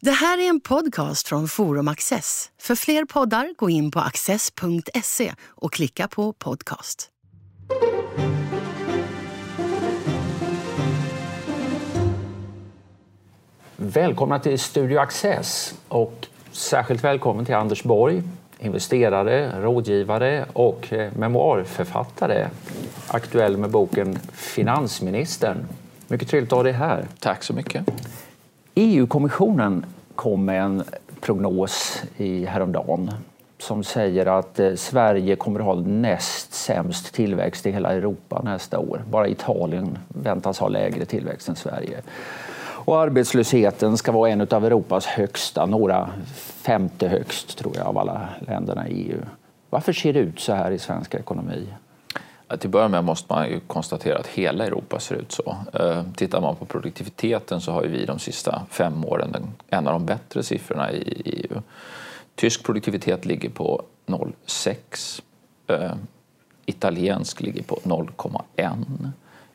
Det här är en podcast från Forum Access. För fler poddar, gå in på access.se och klicka på podcast. Välkomna till Studio Access och särskilt välkommen till Anders Borg, investerare, rådgivare och eh, memoarförfattare. Aktuell med boken Finansministern. Mycket trevligt att ha dig här. Tack så mycket. EU-kommissionen kom med en prognos i häromdagen som säger att eh, Sverige kommer att ha näst sämst tillväxt i hela Europa nästa år. Bara Italien väntas ha lägre tillväxt än Sverige. Och arbetslösheten ska vara en av Europas högsta, några femte högst tror jag av alla länderna i EU. Varför ser det ut så här i svensk ekonomi? Till att börja med måste man ju konstatera att hela Europa ser ut så. Eh, tittar man på produktiviteten så har vi de sista fem åren en av de bättre siffrorna i EU. Tysk produktivitet ligger på 0,6. Eh, italiensk ligger på 0,1.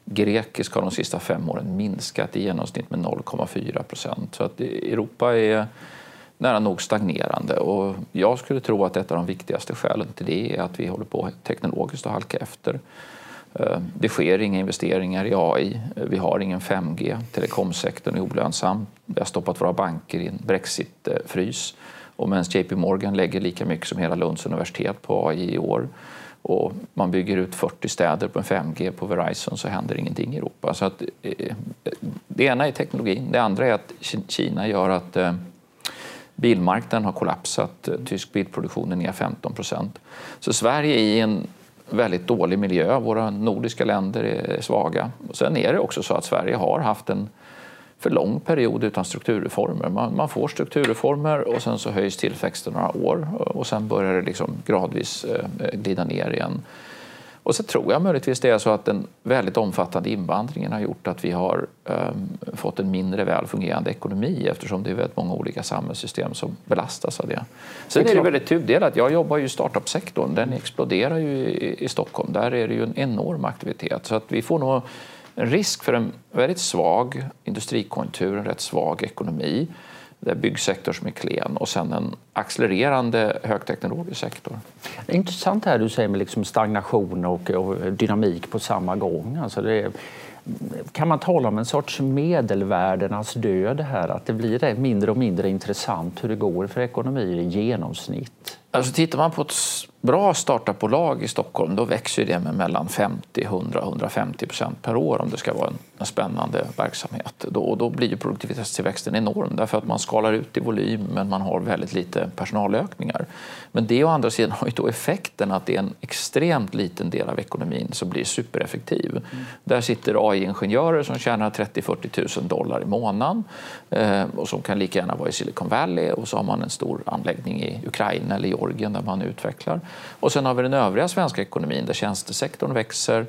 Grekisk har de sista fem åren minskat i genomsnitt med 0,4 procent. Så att Europa är nära nog stagnerande. Och jag skulle tro att ett av de viktigaste skälen till det är att vi håller på teknologiskt att halka efter. Eh, det sker inga investeringar i AI. Eh, vi har ingen 5G. Telekomsektorn är olönsam. Vi har stoppat våra banker i en brexitfrys. Och medan JP Morgan lägger lika mycket som hela Lunds universitet på AI i år och man bygger ut 40 städer på en 5G på Verizon så händer ingenting i Europa. Så att, eh, det ena är teknologin. Det andra är att Kina gör att eh, Bilmarknaden har kollapsat. Eh, tysk bilproduktion är ner 15 procent. Så Sverige är i en väldigt dålig miljö. Våra nordiska länder är svaga. Och sen är det också så att Sverige har haft en för lång period utan strukturreformer. Man, man får strukturreformer och sen så höjs tillväxten några år och sen börjar det liksom gradvis eh, glida ner igen. Och så tror jag möjligtvis det är så att den väldigt omfattande invandringen har gjort att vi har um, fått en mindre väl fungerande ekonomi eftersom det är väldigt många olika samhällssystem som belastas av det. Sen är det väldigt tudelat. Jag jobbar ju i startup-sektorn. Den exploderar ju i, i Stockholm. Där är det ju en enorm aktivitet. Så att vi får nog en risk för en väldigt svag industrikonjunktur, en rätt svag ekonomi det är byggsektor som är klen och sen en accelererande högteknologisk sektor. Det är intressant här du säger med liksom stagnation och, och dynamik på samma gång. Alltså det, kan man tala om en sorts medelvärdenas död här? Att det blir mindre och mindre intressant hur det går för ekonomier i genomsnitt? Alltså tittar man på ett bra startupbolag i Stockholm då växer det med mellan 50, 100 150 procent per år om det ska vara en, en spännande verksamhet. Då, och då blir ju produktivitetstillväxten enorm därför att man skalar ut i volym men man har väldigt lite personalökningar. Men det å andra sidan har ju då effekten att det är en extremt liten del av ekonomin som blir supereffektiv. Mm. Där sitter AI-ingenjörer som tjänar 30-40 000 dollar i månaden eh, och som kan lika gärna vara i Silicon Valley och så har man en stor anläggning i Ukraina eller Georgien där man utvecklar. Och sen har vi den övriga svenska ekonomin där tjänstesektorn växer.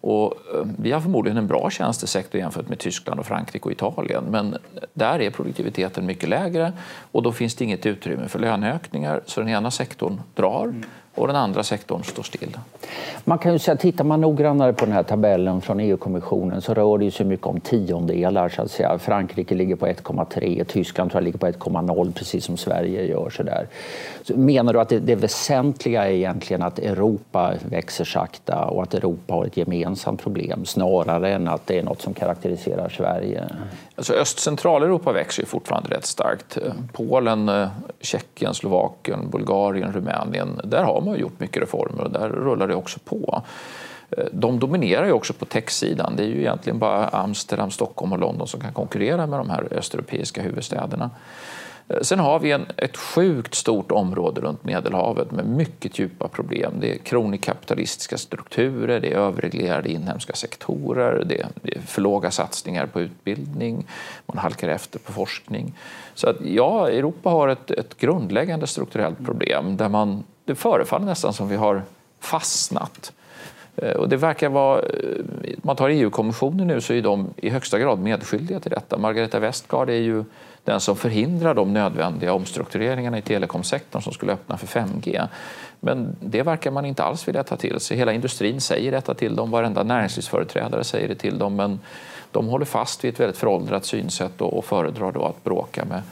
Och eh, vi har förmodligen en bra tjänstesektor jämfört med Tyskland, och Frankrike och Italien. Men där är produktiviteten mycket lägre och då finns det inget utrymme för löneökningar. Så den ena sektorn drar mm och den andra sektorn står still. Man kan ju säga, tittar man noggrannare på den här tabellen från EU-kommissionen så rör det sig mycket om tiondelar. Så att säga. Frankrike ligger på 1,3, Tyskland tror jag ligger på 1,0 precis som Sverige gör. Så där. Så menar du att det, det väsentliga är egentligen att Europa växer sakta och att Europa har ett gemensamt problem snarare än att det är något som karaktäriserar Sverige? Alltså Öst-Centraleuropa växer ju fortfarande rätt starkt. Polen, eh, Tjeckien, Slovakien, Bulgarien, Rumänien. Där har man gjort mycket reformer och där rullar det också på. Eh, de dominerar ju också på techsidan. Det är ju egentligen bara Amsterdam, Stockholm och London som kan konkurrera med de här östeuropeiska huvudstäderna. Eh, sen har vi en, ett sjukt stort område runt Medelhavet med mycket djupa problem. Det är kronikapitalistiska strukturer, det är överreglerade inhemska sektorer, det är, det är för låga satsningar på utbildning, man halkar efter på forskning. Så att, ja, Europa har ett, ett grundläggande strukturellt problem där man, det förefaller nästan som vi har fastnat. Eh, och det verkar vara, eh, man tar EU-kommissionen nu så är de i högsta grad medskyldiga till detta. Margareta Westgard är ju den som förhindrar de nödvändiga omstruktureringarna i telekomsektorn som skulle öppna för 5G. Men det verkar man inte alls vilja ta till sig. Hela industrin säger detta till dem, varenda näringslivsföreträdare säger det till dem men de håller fast vid ett väldigt föråldrat synsätt och föredrar då att bråka med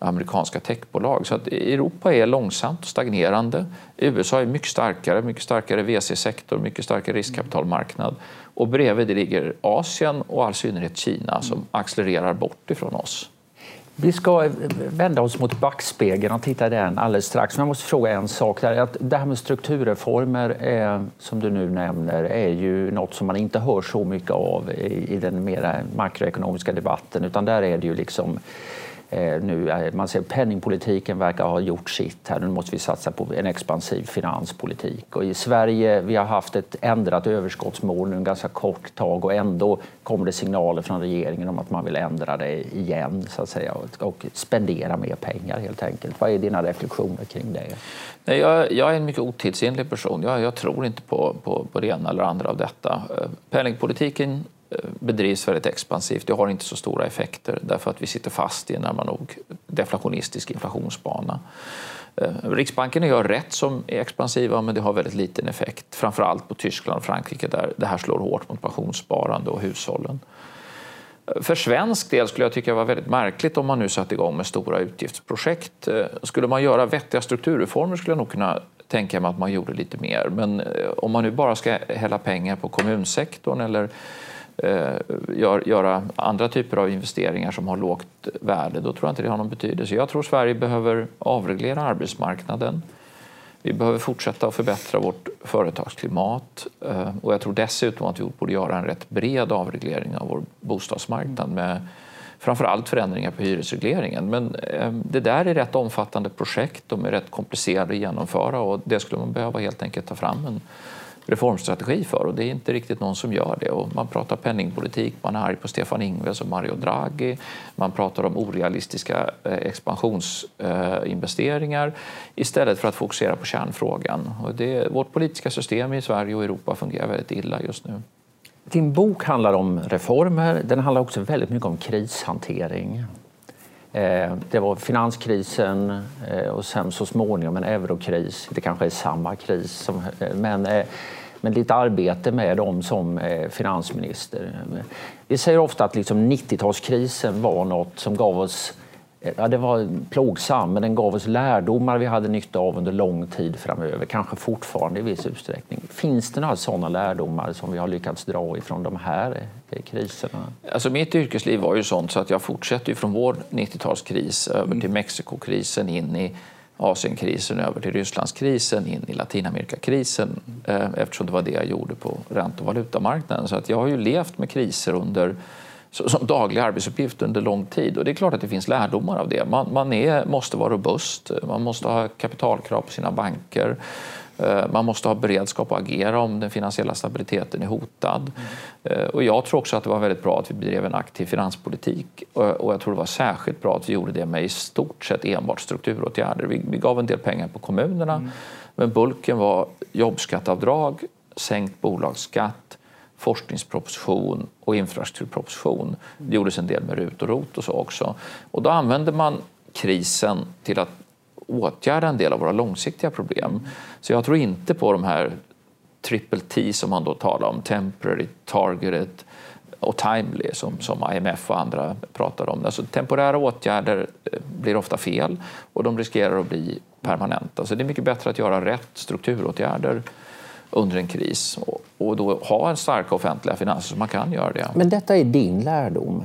amerikanska techbolag. Så att Europa är långsamt och stagnerande. USA är mycket starkare, mycket starkare VC-sektor, mycket starkare riskkapitalmarknad. Och bredvid det ligger Asien och all synnerhet Kina som accelererar bort ifrån oss. Vi ska vända oss mot backspegeln och titta den alldeles strax. Men jag måste fråga en sak. Där. Att det här med strukturreformer, är, som du nu nämner, är ju något som man inte hör så mycket av i, i den mer makroekonomiska debatten. Utan där är det ju liksom Eh, nu, man ser penningpolitiken verkar ha gjort sitt. här. Nu måste vi satsa på en expansiv finanspolitik. Och I Sverige vi har haft ett ändrat överskottsmål en ganska kort tag och ändå kommer det signaler från regeringen om att man vill ändra det igen så att säga, och spendera mer pengar helt enkelt. Vad är dina reflektioner kring det? Nej, jag, jag är en mycket otidsenlig person. Jag, jag tror inte på, på, på det ena eller andra av detta. Eh, penningpolitiken bedrivs väldigt expansivt. Det har inte så stora effekter därför att vi sitter fast i en närmare nog deflationistisk inflationsbana. Eh, Riksbanken gör rätt som är expansiva men det har väldigt liten effekt. Framförallt på Tyskland och Frankrike där det här slår hårt mot pensionssparande och hushållen. Eh, för svensk del skulle jag tycka det var väldigt märkligt om man nu satte igång med stora utgiftsprojekt. Eh, skulle man göra vettiga strukturreformer skulle jag nog kunna tänka mig att man gjorde lite mer. Men om man nu bara ska hälla pengar på kommunsektorn eller Eh, gör, göra andra typer av investeringar som har lågt värde, då tror jag inte det har någon betydelse. Jag tror Sverige behöver avreglera arbetsmarknaden. Vi behöver fortsätta att förbättra vårt företagsklimat eh, och jag tror dessutom att vi borde göra en rätt bred avreglering av vår bostadsmarknad med framför allt förändringar på hyresregleringen. Men eh, det där är rätt omfattande projekt, de är rätt komplicerade att genomföra och det skulle man behöva helt enkelt ta fram en reformstrategi för och det är inte riktigt någon som gör det. Och man pratar penningpolitik, man är arg på Stefan Ingves och Mario Draghi. Man pratar om orealistiska eh, expansionsinvesteringar eh, istället för att fokusera på kärnfrågan. Och det, vårt politiska system i Sverige och Europa fungerar väldigt illa just nu. Din bok handlar om reformer. Den handlar också väldigt mycket om krishantering. Eh, det var finanskrisen eh, och sen så småningom en eurokris. Det kanske är samma kris, eh, men men lite arbete med dem som finansminister. Vi säger ofta att liksom 90-talskrisen var något som gav oss Ja, det var plågsam, men den gav oss lärdomar vi hade nytta av under lång tid framöver. Kanske fortfarande i viss utsträckning. Finns det några sådana lärdomar som vi har lyckats dra ifrån de här eh, kriserna? Alltså mitt yrkesliv var ju sånt så att jag fortsätter från vår 90-talskris över till Mexikokrisen in i Asienkrisen över till Rysslandskrisen, in i Latinamerikakrisen eh, eftersom det var det jag gjorde på ränte och valutamarknaden. Så att jag har ju levt med kriser under, som daglig arbetsuppgift under lång tid och det är klart att det finns lärdomar av det. Man, man är, måste vara robust, man måste ha kapitalkrav på sina banker. Eh, man måste ha beredskap att agera om den finansiella stabiliteten är hotad. Mm. Och jag tror också att det var väldigt bra att vi bedrev en aktiv finanspolitik och jag tror det var särskilt bra att vi gjorde det med i stort sett enbart strukturåtgärder. Vi, vi gav en del pengar på kommunerna mm. men bulken var jobbskatteavdrag, sänkt bolagsskatt, forskningsproposition och infrastrukturproposition. Det gjordes en del med RUT och ROT och så också. Och då använde man krisen till att åtgärda en del av våra långsiktiga problem. Så jag tror inte på de här triple T som man då talar om, temporary, targeted och timely som, som IMF och andra pratar om. Alltså, temporära åtgärder eh, blir ofta fel och de riskerar att bli permanenta. Så det är mycket bättre att göra rätt strukturåtgärder under en kris och, och då ha en starka offentliga finanser så man kan göra det. Men detta är din lärdom.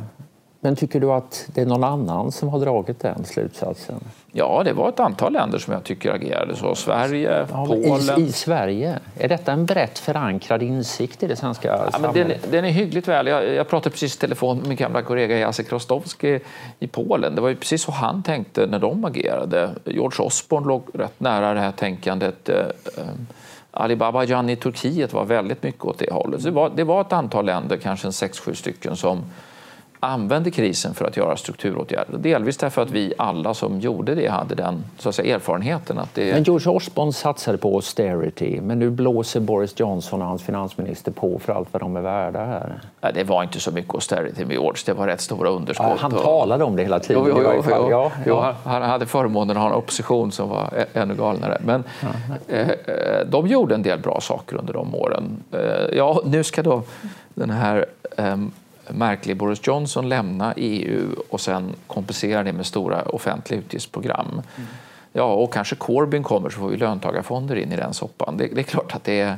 Men tycker du att det är någon annan som har dragit den slutsatsen? Ja, det var ett antal länder som jag tycker agerade så. Sverige, ja, Polen. I, I, Sverige? Är detta en brett förankrad insikt i det svenska ja, samhället? Den, den, är hyggligt väl. Jag, jag pratade precis i telefon med min gamla kollega Jacek Rostowski i Polen. Det var ju precis så han tänkte när de agerade. George Osborne låg rätt nära det här tänkandet. Eh, Alibaba Jan i Turkiet var väldigt mycket åt det hållet. Så det, var, det var ett antal länder, kanske en sex, sju stycken, som använde krisen för att göra strukturåtgärder. Delvis därför att vi alla som gjorde det hade den så att säga, erfarenheten. Att det... Men George Osborne satsade på austerity, men nu blåser Boris Johnson och hans finansminister på för allt vad de är värda här. Nej, det var inte så mycket austerity med George, det var rätt stora underskott. Ja, han talade om det hela tiden. Jo, jo, jo, ja, ja. han hade förmånen att ha en opposition som var ännu galnare. Men eh, eh, de gjorde en del bra saker under de åren. Eh, ja, nu ska då den här eh, märklig Boris Johnson lämna EU och sen kompensera det med stora offentliga utgiftsprogram. Mm. Ja, och kanske Corbyn kommer så får vi löntagarfonder in i den soppan. Det, det är klart att det är,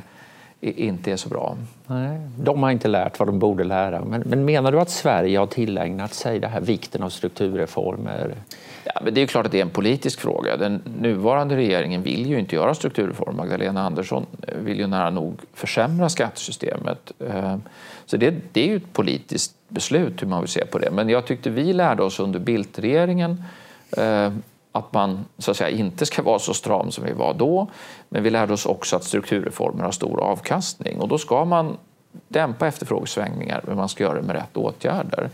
inte är så bra. Nej, de har inte lärt vad de borde lära. Men, men menar du att Sverige har tillägnat sig det här vikten av strukturreformer? Men det är klart att det är en politisk fråga. Den nuvarande regeringen vill ju inte göra strukturreformer. Magdalena Andersson vill ju nära nog försämra skattesystemet. Ehm, så det, det är ju ett politiskt beslut hur man vill se på det. Men jag tyckte vi lärde oss under Bildtregeringen eh, att man så att säga, inte ska vara så stram som vi var då. Men vi lärde oss också att strukturreformer har stor avkastning och då ska man dämpa efterfrågesvängningar men man ska göra det med rätt åtgärder.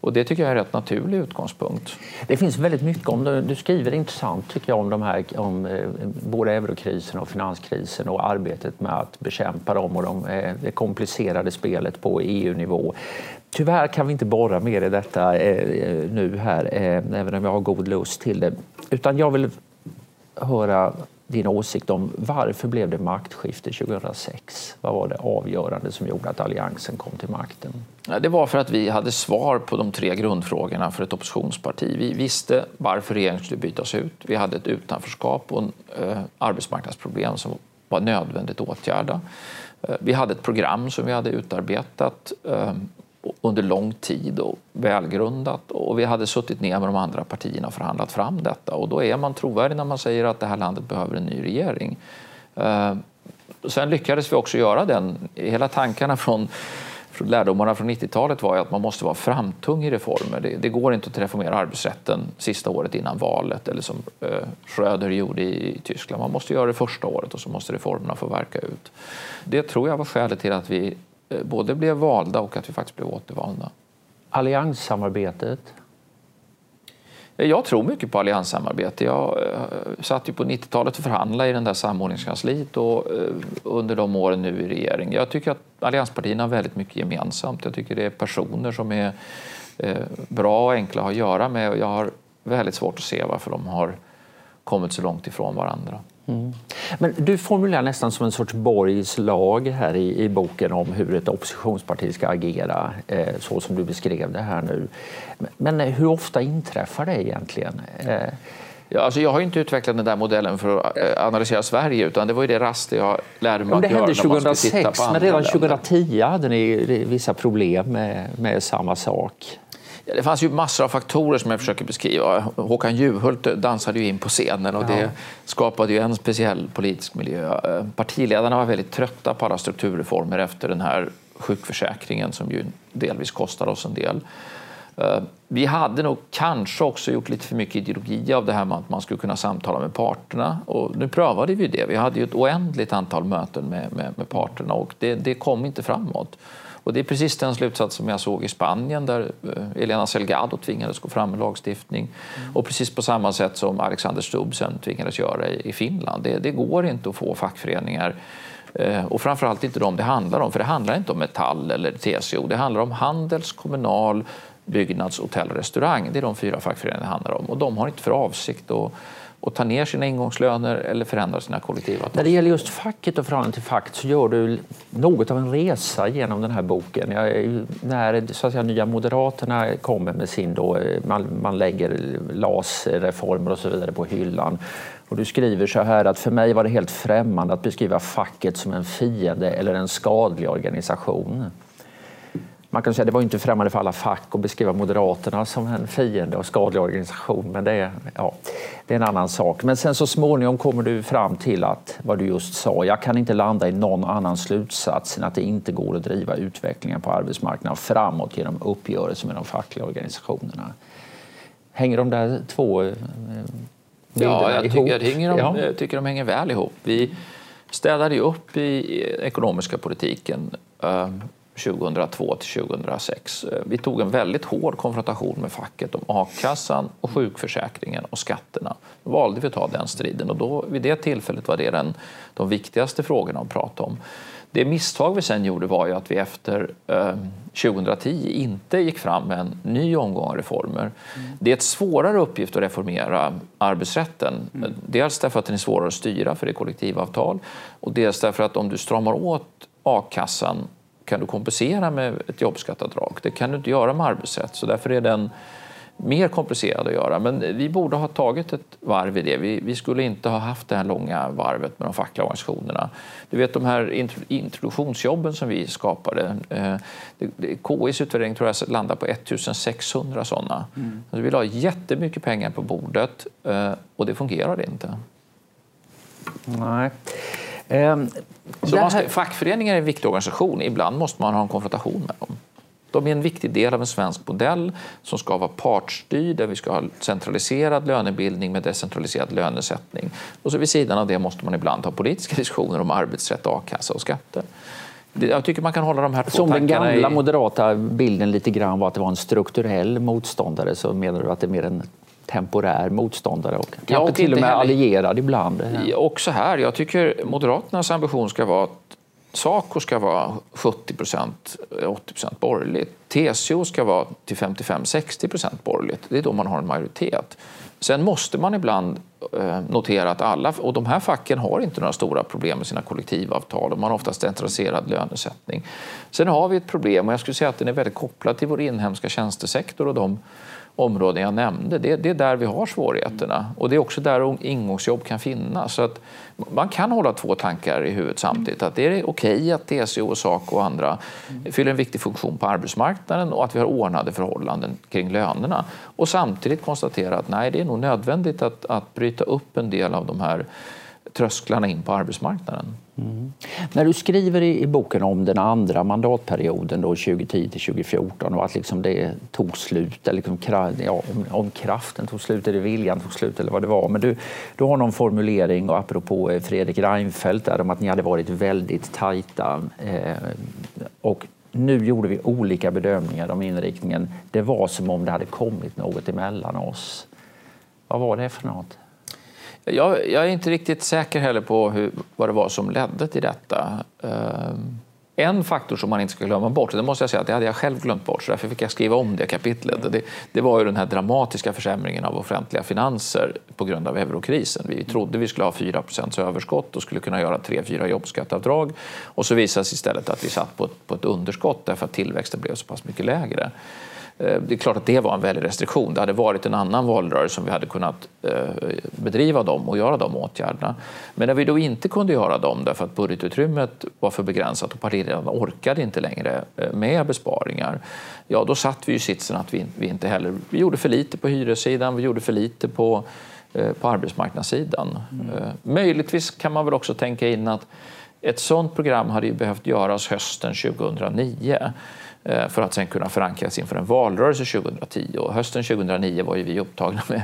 Och det tycker jag är en rätt naturlig utgångspunkt. Det finns väldigt mycket om det. Du skriver intressant tycker jag om, de här, om eh, både eurokrisen och finanskrisen och arbetet med att bekämpa dem och de, eh, det komplicerade spelet på EU-nivå. Tyvärr kan vi inte borra mer i detta eh, eh nu här, eh, även om jag har god lust till det. Utan jag vill höra din åsikt om varför blev det maktskifte 2006? Vad var det avgörande som gjorde att Alliansen kom till makten? Det var för att vi hade svar på de tre grundfrågorna för ett oppositionsparti. Vi visste varför regeringen skulle bytas ut. Vi hade ett utanförskap och en, eh, arbetsmarknadsproblem som var nödvändigt att åtgärda. Eh, vi hade ett program som vi hade utarbetat eh, under lång tid och välgrundat. Och vi hade suttit ner med de andra partierna och förhandlat fram detta. Och då är man trovärdig när man säger att det här landet behöver en ny regering. Eh, sen lyckades vi också göra den. Hela tankarna från, från lärdomarna från 90-talet var ju att man måste vara framtung i reformer. Det, det, går inte att reformera arbetsrätten sista året innan valet eller som eh, Schröder gjorde i, i Tyskland. Man måste göra det första året och så måste reformerna få verka ut. Det tror jag var skälet till att vi både blev valda och att vi faktiskt blev återvalda. Allianssamarbetet? Eh, jag tror mycket på allianssamarbete. Jag eh, satt ju på 90-talet och förhandlade i den där samordningskansliet och under de åren nu i regering. Jag tycker att allianspartierna har väldigt mycket gemensamt. Jag tycker det är personer som är bra och enkla att ha att göra med och jag har väldigt svårt att se varför de har kommit så långt ifrån varandra. Mm. Men du formulerar nästan som en sorts Borgs lag här i, i boken om hur ett oppositionsparti ska agera, eh, så som du beskrev det här nu. Men, hur ofta inträffar det egentligen? Eh, Ja, alltså jag har inte utvecklat den där modellen för att eh, analysera Sverige utan det var ju det raster jag lärde mig att göra. Det hände 2006 men redan 2010 hade ni vissa problem med, med samma sak. Det fanns ju massor av faktorer som jag försöker beskriva. Håkan Juholt dansade ju in på scenen och det skapade ju en speciell politisk miljö. Partiledarna var väldigt trötta på alla strukturreformer efter den här sjukförsäkringen som ju delvis kostar oss en del. Eh, vi hade nog kanske också gjort lite för mycket ideologi av det här med att man skulle kunna samtala med parterna. Och nu prövade vi det. Vi hade ju ett oändligt antal möten med, med, med parterna och det, det kom inte framåt. Och det är precis den slutsats som jag såg i Spanien där eh, Elena Selgado tvingades gå fram med lagstiftning. Mm. Och precis på samma sätt som Alexander Stubb sen tvingades göra i Finland. Det, det går inte att få fackföreningar eh, och framförallt inte de det handlar om, för det handlar inte om Metall eller TCO. Det handlar om Handels, Kommunal, Byggnads, Hotell och Restaurang. Det är de fyra fackföreningarna det handlar om och de har inte för avsikt att och tar ner sina ingångslöner eller förändrar sina kollektivavtal. När det gäller just facket och förhållande till facket så gör du något av en resa genom den här boken. Jag, när så att säga, Nya Moderaterna kommer med sin, då, eh, man, man lägger LAS-reformer och så vidare på hyllan. Och du skriver så här att för mig var det helt främmande att beskriva facket som en fiende eller en skadlig organisation man kan säga det var inte främmande för alla fack att beskriva Moderaterna som en fiende och skadlig organisation, men det är, ja, det är en annan sak. Men sen så småningom kommer du fram till att, vad du just sa, jag kan inte landa i någon annan slutsats än att det inte går att driva utvecklingen på arbetsmarknaden framåt genom uppgörelser med de fackliga organisationerna. Hänger de där två eh, Ja, jag tycker, jag hänger de, ja. jag tycker de hänger väl ihop. Vi städade ju upp i ekonomiska politiken ehm, 2002 till 2006. Vi tog en väldigt hård konfrontation med facket om a-kassan och sjukförsäkringen och skatterna. Då valde vi att ta den striden och då, vid det tillfället var det den, de viktigaste frågorna att prata om. Det misstag vi sen gjorde var ju att vi efter eh, 2010 inte gick fram med en ny omgång reformer. Mm. Det är ett svårare uppgift att reformera arbetsrätten. Mm. Dels därför att den är svårare att styra för det är kollektivavtal och dels därför att om du stramar åt a-kassan kan du kompensera med ett jobbskatteavdrag. Det kan du inte göra med arbetsrätt. Så därför är den mer komplicerad att göra. Men vi borde ha tagit ett varv i det. Vi, vi, skulle inte ha haft det här långa varvet med de fackliga organisationerna. Du vet de här introduktionsjobben som vi skapade. Eh, KIs utvärdering tror jag landar på 1600 sådana. Mm. Så vi la jättemycket pengar på bordet eh, och det fungerade inte. Nej. Um, så ska, fackföreningar är en viktig organisation. Ibland måste man ha en konfrontation med dem. De är en viktig del av en svensk modell som ska vara partsstyrd, där vi ska ha centraliserad lönebildning med decentraliserad lönesättning. Och så vid sidan av det måste man ibland ha politiska diskussioner om arbetsrätt, a-kassa och skatter. Jag tycker man kan hålla de här två Som den gamla i... moderata bilden lite grann var att det var en strukturell motståndare så menar du att det är mer en temporär motståndare och kanske ja, och till och med heller... allierad ibland? Ja, också här. Jag tycker Moderaternas ambition ska vara att Saco ska vara 70 procent, 80 procent borgerligt. TCO ska vara till 55-60 procent borgerligt. Det är då man har en majoritet. Sen måste man ibland eh, notera att alla, och de här facken har inte några stora problem med sina kollektivavtal och man har oftast centraliserad lönesättning. Sen har vi ett problem och jag skulle säga att den är väldigt kopplad till vår inhemska tjänstesektor och de områden jag nämnde. Det, det, är där vi har svårigheterna och det är också där ingångsjobb kan finnas. Så att man kan hålla två tankar i huvudet samtidigt. Att det är okej att TCO, och Saco och andra fyller en viktig funktion på arbetsmarknaden och att vi har ordnade förhållanden kring lönerna. Och samtidigt konstatera att nej, det är nog nödvändigt att, att bryta upp en del av de här trösklarna in på arbetsmarknaden. Mm. När du skriver i, boken om den andra mandatperioden, 2010 till 2014 och att liksom det tog slut, eller liksom, ja, om, om, kraften tog slut eller viljan tog slut eller vad det var. Men du, du har någon formulering, och apropå eh, Fredrik Reinfeldt, där, om att ni hade varit väldigt tajta. Eh, och nu gjorde vi olika bedömningar om inriktningen. Det var som om det hade kommit något emellan oss. Vad var det för något? Jag, jag, är inte riktigt säker heller på hur, vad det var som ledde till detta. Eh, en faktor som man inte ska glömma bort, det måste jag säga att det hade jag själv glömt bort, så därför fick jag skriva om det kapitlet. Det, det var ju den här dramatiska försämringen av offentliga finanser på grund av eurokrisen. Vi trodde vi skulle ha 4% överskott och skulle kunna göra 3-4 jobbskatteavdrag och så visade det sig istället att vi satt på ett, på ett underskott därför att tillväxten blev så pass mycket lägre. Eh, det är klart att det var en väldig restriktion. Det hade varit en annan valrörelse om vi hade kunnat eh, bedriva dem och göra de åtgärderna. Men när vi då inte kunde göra dem därför att budgetutrymmet var för begränsat och partiledarna orkade inte längre eh, med besparingar, ja då satt vi i sitsen att vi, vi inte heller... Vi gjorde för lite på hyressidan, vi gjorde för lite på, på arbetsmarknadssidan. Mm. Möjligtvis kan man väl också tänka in att ett sådant program hade ju behövt göras hösten 2009 Eh, Eh, för att sen kunna förankras inför en valrörelse 2010. Och hösten 2009 var ju vi upptagna med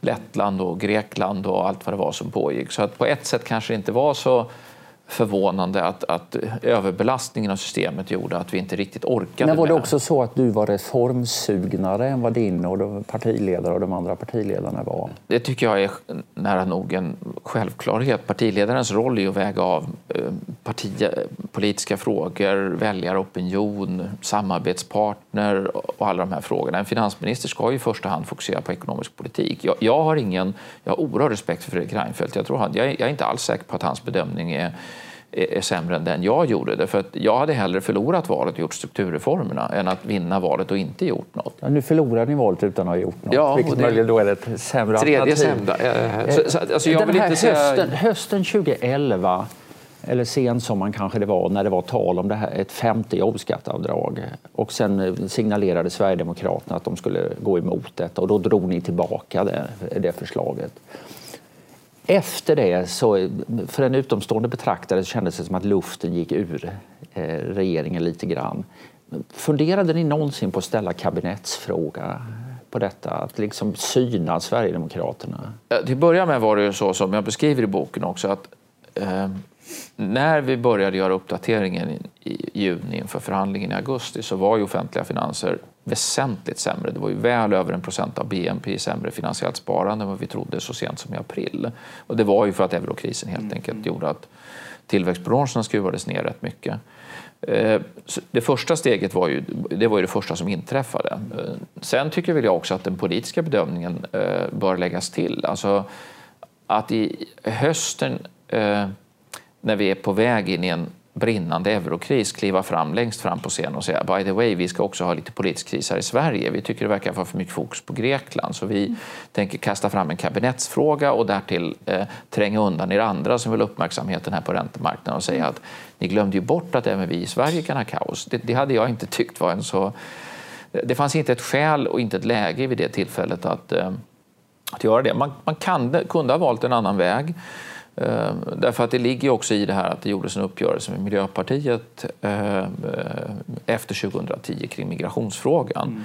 Lettland och Grekland och allt vad det var som pågick. Så att på ett sätt kanske det inte var så förvånande att, att överbelastningen av systemet gjorde att vi inte riktigt orkade. Men var det också så att du var reformsugnare än vad din och partiledare och de andra partiledarna var? Det tycker jag är nära nog en självklarhet. Partiledarens roll är att väga av eh, parti, politiska frågor, väljaropinion, samarbetspartner och alla de här frågorna. En finansminister ska ju i första hand fokusera på ekonomisk politik. Jag, jag har ingen, jag har oerhörd respekt för Fredrik Reinfeldt. Jag, tror han, jag, jag är inte alls säker på att hans bedömning är är sämre än den jag gjorde. Därför att jag hade hellre förlorat valet och gjort strukturreformerna än att vinna valet och inte gjort något. Ja, nu förlorade ni valet utan att ha gjort något, ja, vilket möjligen då är ett sämre tredje alternativ. Sämre. Eh, så, så, alltså jag Den här hösten, hösten 2011 eller sensommaren kanske det var, när det var tal om det här, ett femte jobbskatteavdrag. Och sen signalerade Sverigedemokraterna att de skulle gå emot detta och då drog ni tillbaka det, det förslaget. Efter det, så, för en utomstående betraktare, kändes det som att luften gick ur eh, regeringen lite grann. Funderade ni någonsin på att ställa kabinettsfråga på detta? Att liksom syna Sverigedemokraterna? Eh, till att börja med var det ju så som jag beskriver i boken också att eh, när vi började göra uppdateringen i juni inför förhandlingen i augusti så var ju offentliga finanser väsentligt sämre. Det var ju väl över en procent av BNP sämre finansiellt sparande än vad vi trodde så sent som i april. Och det var ju för att eurokrisen helt enkelt mm. gjorde att tillväxtprognoserna skruvades ner rätt mycket. Eh, det första steget var ju det, var ju det första som inträffade. Eh, sen tycker väl jag också att den politiska bedömningen eh, bör läggas till. Alltså att i hösten Eh, när vi är på väg in i en brinnande eurokris kliva fram längst fram på scenen och säga by the way, vi ska också ha lite politisk kris här i Sverige. Vi tycker det verkar vara för mycket fokus på Grekland så vi mm. tänker kasta fram en kabinettsfråga och därtill eh, tränga undan er andra som vill uppmärksamheten här på räntemarknaden och säga att ni glömde ju bort att även vi i Sverige kan ha kaos. Det, det hade jag inte tyckt var en så... Det fanns inte ett skäl och inte ett läge vid det tillfället att, eh, att göra det. Man, man kan, kunde ha valt en annan väg. Eh, därför att det ligger också i det här att det gjordes en uppgörelse med Miljöpartiet eh, efter 2010 kring migrationsfrågan. Mm.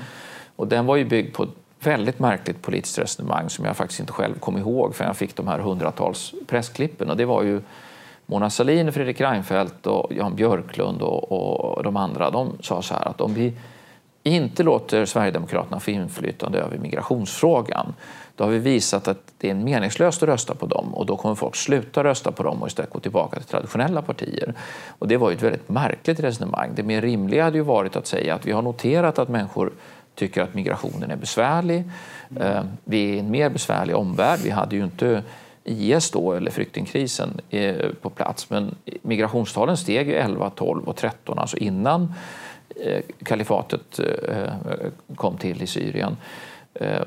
Och den var ju byggd på ett väldigt märkligt politiskt resonemang som jag faktiskt inte själv kom ihåg förrän jag fick de här hundratals pressklippen. Och det var ju Mona Sahlin, Fredrik Reinfeldt och Jan Björklund och, och de andra. De sa så här att om vi inte låter Sverigedemokraterna få inflytande över migrationsfrågan då har vi visat att det är meningslöst att rösta på dem och då kommer folk sluta rösta på dem och istället gå tillbaka till traditionella partier. Och det var ju ett väldigt märkligt resonemang. Det mer rimliga hade ju varit att säga att vi har noterat att människor tycker att migrationen är besvärlig. Mm. Vi är i en mer besvärlig omvärld. Vi hade ju inte IS då, eller flyktingkrisen eh, på plats, men migrationstalen steg ju 11, 12 och 13, alltså innan eh, kalifatet kom till i Syrien. Eh,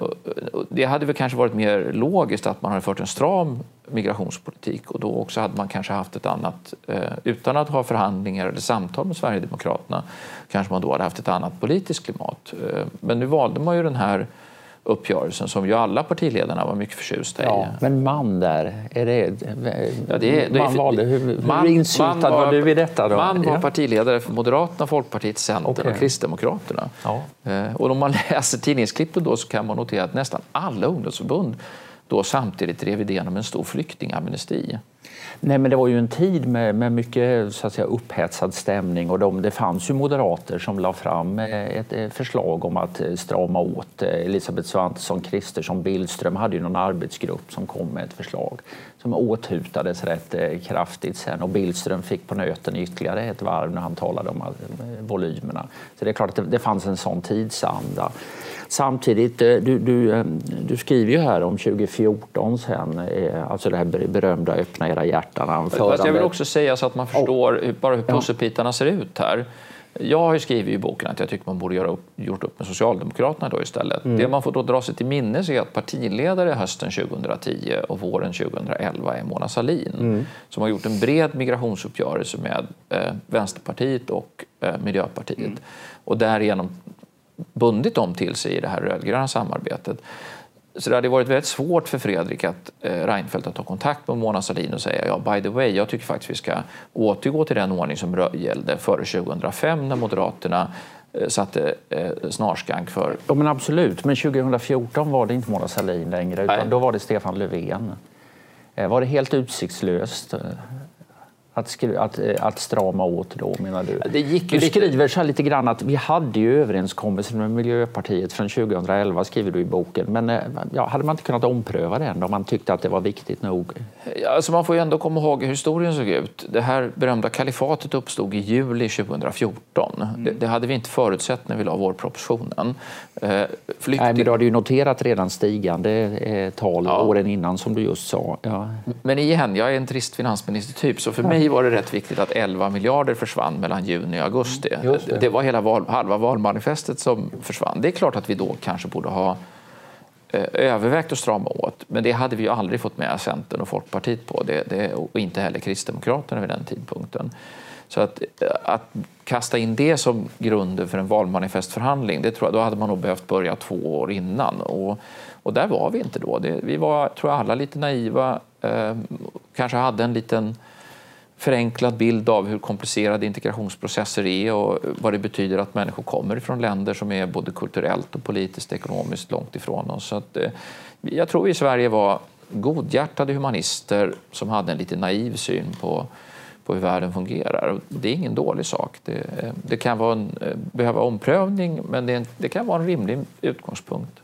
det hade väl kanske varit mer logiskt att man hade fört en stram migrationspolitik och då också hade man kanske haft ett annat, eh, utan att ha förhandlingar eller samtal med Sverigedemokraterna, kanske man då hade haft ett annat politiskt klimat. Eh, men nu valde man ju den här uppgörelsen som ju alla partiledarna var mycket förtjusta i. Ja, men man där, är det, ja, det, det man valde, hur, man, hur insyltad man var, var, du i detta? Då? Man var partiledare för Moderaterna, Folkpartiet, Centern okay. och Kristdemokraterna. Ja. Eh, och om man läser tidningsklippen då så kan man notera att nästan alla ungdomsförbund då samtidigt drev idén om en stor flyktingamnesti. Nej, men det var ju en tid med, med mycket så att säga, upphetsad stämning och de, det fanns ju moderater som la fram eh, ett eh, förslag om att eh, strama åt. Elisabeth Svantesson, Kristersson, Billström hade ju någon arbetsgrupp som kom med ett förslag som åthutades rätt kraftigt sen och Billström fick på nöten ytterligare ett varv när han talade om volymerna. Så det är klart att det, det fanns en sån tidsanda. Samtidigt, eh, du, du, eh, du skriver ju här om 2014 sen, eh, alltså det här berömda öppna era hjärtan Fast jag vill också säga så att man förstår oh. bara hur pusselbitarna ser ut här. Jag har skrivit i boken att jag tycker man borde göra upp, gjort upp med Socialdemokraterna då istället. Mm. Det man får då dra sig till minnes är att partiledare hösten 2010 och våren 2011 är Mona Sahlin mm. som har gjort en bred migrationsuppgörelse med eh, Vänsterpartiet och eh, Miljöpartiet mm. och därigenom bundit dem till sig i det här rödgröna samarbetet. Så det hade varit väldigt svårt för Fredrik att, eh, Reinfeldt att ta kontakt med Mona Sahlin och säga ja, by the way, jag tycker faktiskt vi ska återgå till den ordning som gällde före 2005 när Moderaterna eh, satte eh, snarskank för... Ja, men absolut, men 2014 var det inte Mona Sahlin längre utan Nej. då var det Stefan Löfven. Eh, var det helt utsiktslöst? Att, att, eh, att strama åt då, menar du? Det gick du skriver så lite grann att vi hade ju överenskommelsen med Miljöpartiet från 2011, skriver du i boken. Men eh, ja, hade man inte kunnat ompröva den om man tyckte att det var viktigt nog? Alltså man får ju ändå komma ihåg hur historien såg ut. Det här berömda kalifatet uppstod i juli 2014. Mm. Det, det, hade vi inte förutsett när vi la vår propositionen. Eh, flykting... Nej, men du hade ju noterat redan stigande eh, tal ja. åren innan som du just sa. Ja. Men igen, jag är en trist finansministertyp så för mig var det rätt viktigt att 11 miljarder försvann mellan juni och augusti. Mm, det. det. var hela val, halva valmanifestet som försvann. Det är klart att vi då kanske borde ha eh, övervägt att strama åt, men det hade vi ju aldrig fått med Centern och Folkpartiet på, det, det, och inte heller Kristdemokraterna vid den tidpunkten. Så att, eh, att kasta in det som grunden för en valmanifestförhandling, det tror jag, då hade man nog behövt börja två år innan. Och, och där var vi inte då. Det, vi var, tror jag, alla lite naiva, eh, kanske hade en liten förenklad bild av hur komplicerade integrationsprocesser är och vad det betyder att människor kommer från länder som är både kulturellt och politiskt och ekonomiskt långt ifrån oss. Så att, eh, jag tror vi i Sverige var godhjärtade humanister som hade en lite naiv syn på, på hur världen fungerar. Det är ingen dålig sak. Det, eh, det kan vara en, eh, behöva omprövning men det, det kan vara en rimlig utgångspunkt.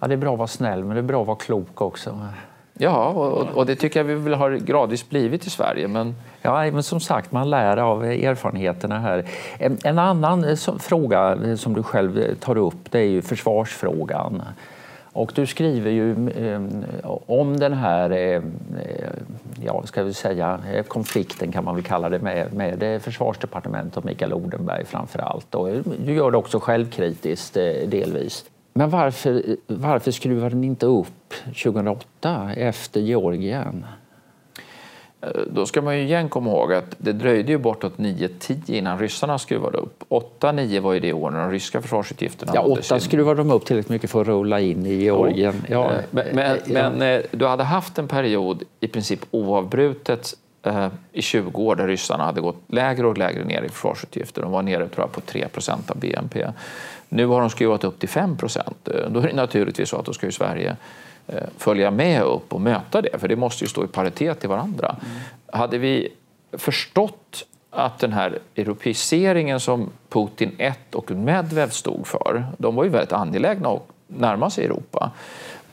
Ja, det är bra att vara snäll men det är bra att vara klok också. Ja, och, och, det tycker jag vi väl har gradvis blivit i Sverige. Men... Ja, men som sagt, man lär av erfarenheterna här. En, en annan eh, fråga eh, som du själv tar upp det är ju försvarsfrågan. Och du skriver ju eh, om den här, eh, ja, ska vi säga, eh, konflikten kan man väl kalla det med, med eh, försvarsdepartementet och Mikael Odenberg framför allt. Och eh, du gör det också självkritiskt delvis. Men varför, varför skruvade ni inte upp 2008 efter Georgien? Eh, då ska man ju igen komma ihåg att det dröjde ju bortåt 9-10 innan ryssarna skruvade upp. 8-9 var ju det år när de ryska försvarsutgifterna Ja, 8 sin... skruvade de upp tillräckligt mycket för att rulla in i Georgien. Ja. ja. Men, men, ja. men, eh, du hade haft en period i princip oavbrutet eh, i 20 år där ryssarna hade gått lägre och lägre ner i försvarsutgifter. De var nere tror jag, på 3% av BNP. Nu har de skruvat upp till 5 Då är det naturligtvis så att då ska ju Sverige Eh, följa med upp och möta det, för det måste ju stå i paritet till varandra. Mm. Hade vi förstått att den här europeiseringen som Putin 1 och Medvedev stod för, de var ju väldigt angelägna att närma sig Europa.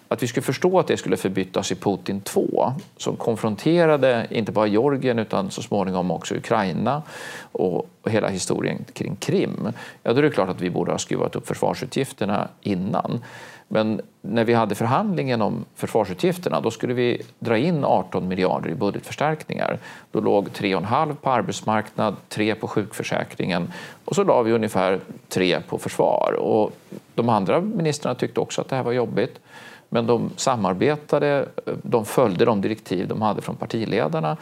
Att vi skulle förstå att det skulle förbytas i Putin 2 som konfronterade inte bara Georgien utan så småningom också Ukraina och hela historien kring Krim. Ja, då är det klart att vi borde ha skruvat upp försvarsutgifterna innan. Men när vi hade förhandlingen om försvarsutgifterna då skulle vi dra in 18 miljarder i budgetförstärkningar. Då låg 3,5 på arbetsmarknad, 3 på sjukförsäkringen och så la vi ungefär 3 på försvar. Och de andra ministrarna tyckte också att det här var jobbigt. Men de samarbetade, de följde de direktiv de hade från partiledarna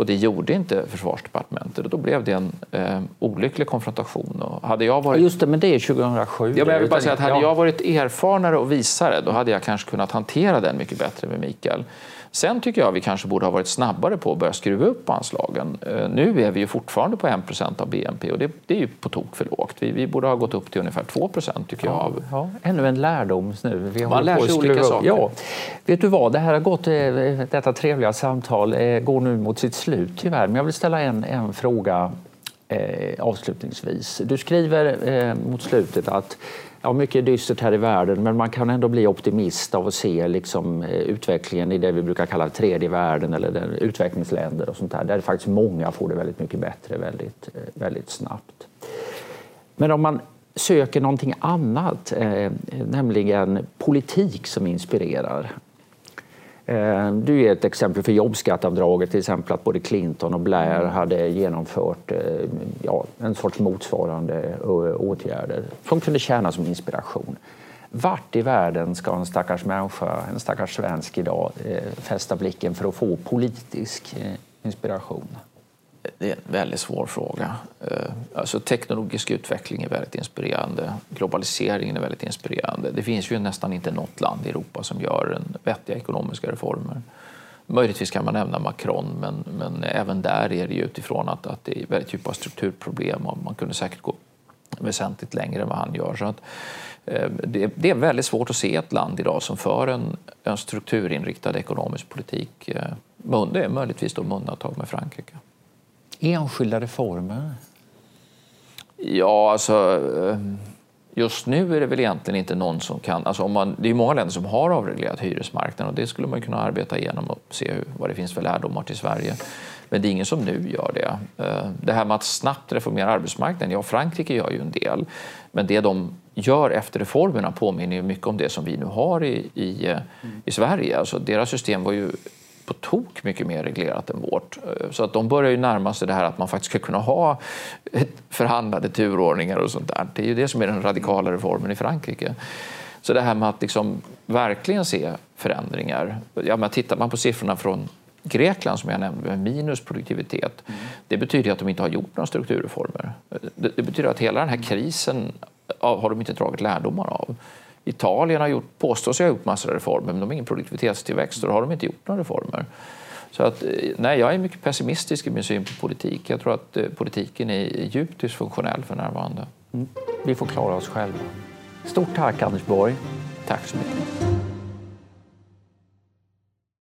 och det gjorde inte försvarsdepartementet och då blev det en eh, olycklig konfrontation. Och hade jag varit... Just det, men det är 2007. Ja, men jag vill bara säga att hade jag varit erfarnare och visare då hade jag kanske kunnat hantera den mycket bättre med Mikael. Sen tycker jag vi kanske borde ha varit snabbare på att börja skruva upp anslagen. Eh, nu är vi ju fortfarande på 1% av BNP och det, det, är ju på tok för lågt. Vi, vi, borde ha gått upp till ungefär 2% tycker jag. Ja, ja, ännu en lärdom nu. Vi Man lär sig olika saker. Ja. Vet du vad, det här har gått, eh, detta trevliga samtal eh, går nu mot sitt slut tyvärr. Men jag vill ställa en, en fråga eh, avslutningsvis. Du skriver eh, mot slutet att Ja, mycket är dystert här i världen, men man kan ändå bli optimist av att se liksom, eh, utvecklingen i det vi brukar kalla tredje världen eller den, utvecklingsländer och sånt där, där faktiskt många får det väldigt mycket bättre väldigt, eh, väldigt snabbt. Men om man söker någonting annat, eh, nämligen politik som inspirerar, Eh, du är ett exempel för jobbskatteavdraget, till exempel att både Clinton och Blair hade genomfört eh, ja, en sorts motsvarande eh, åtgärder som kunde tjäna som inspiration. Vart i världen ska en stackars människa, en stackars svensk idag, fästa blicken för att få politisk inspiration? Det är en väldigt svår fråga. Eh, alltså, teknologisk utveckling är väldigt inspirerande. Globaliseringen är väldigt inspirerande. Det finns ju nästan inte något land i Europa som gör en vettiga ekonomiska reformer. Möjligtvis kan man nämna Macron, men, men även där är det ju utifrån att, att det är väldigt djupa strukturproblem och man kunde säkert gå väsentligt längre än vad han gör. Så att, eh, det, det, är väldigt svårt att se ett land idag som för en, en strukturinriktad ekonomisk politik. Eh, det är möjligtvis då med undantag med Frankrike. Enskilda reformer? Ja, alltså... Eh, just nu är det väl egentligen inte någon som kan... Alltså om man, det är många länder som har avreglerat hyresmarknaden och det skulle man kunna arbeta igenom och se hur, vad det finns för lärdomar till Sverige. Men det är ingen som nu gör det. Eh, det här med att snabbt reformera arbetsmarknaden, ja Frankrike gör ju en del. Men det de gör efter reformerna påminner ju mycket om det som vi nu har i, i, eh, i Sverige. Alltså deras system var ju på tok mycket mer reglerat än vårt. Eh, så att de börjar ju närma sig det här att man faktiskt ska kunna ha förhandlade turordningar och sånt där. Det är ju det som är den radikala reformen i Frankrike. Så det här med att liksom verkligen se förändringar. Ja, men tittar man på siffrorna från Grekland som jag nämnde med minus produktivitet. Mm. Det betyder att de inte har gjort några strukturreformer. Det, det betyder att hela den här krisen har de inte dragit lärdomar av. Italien har gjort, påstår sig ha gjort massor av reformer men de har ingen produktivitetstillväxt och då har de inte gjort några reformer. Så att, eh, nej, jag är mycket pessimistisk i min syn på politik. Jag tror att eh, politiken är djupt dysfunktionell för närvarande. Mm. Vi får klara oss själva. Stort tack Anders Borg. Tack så mycket.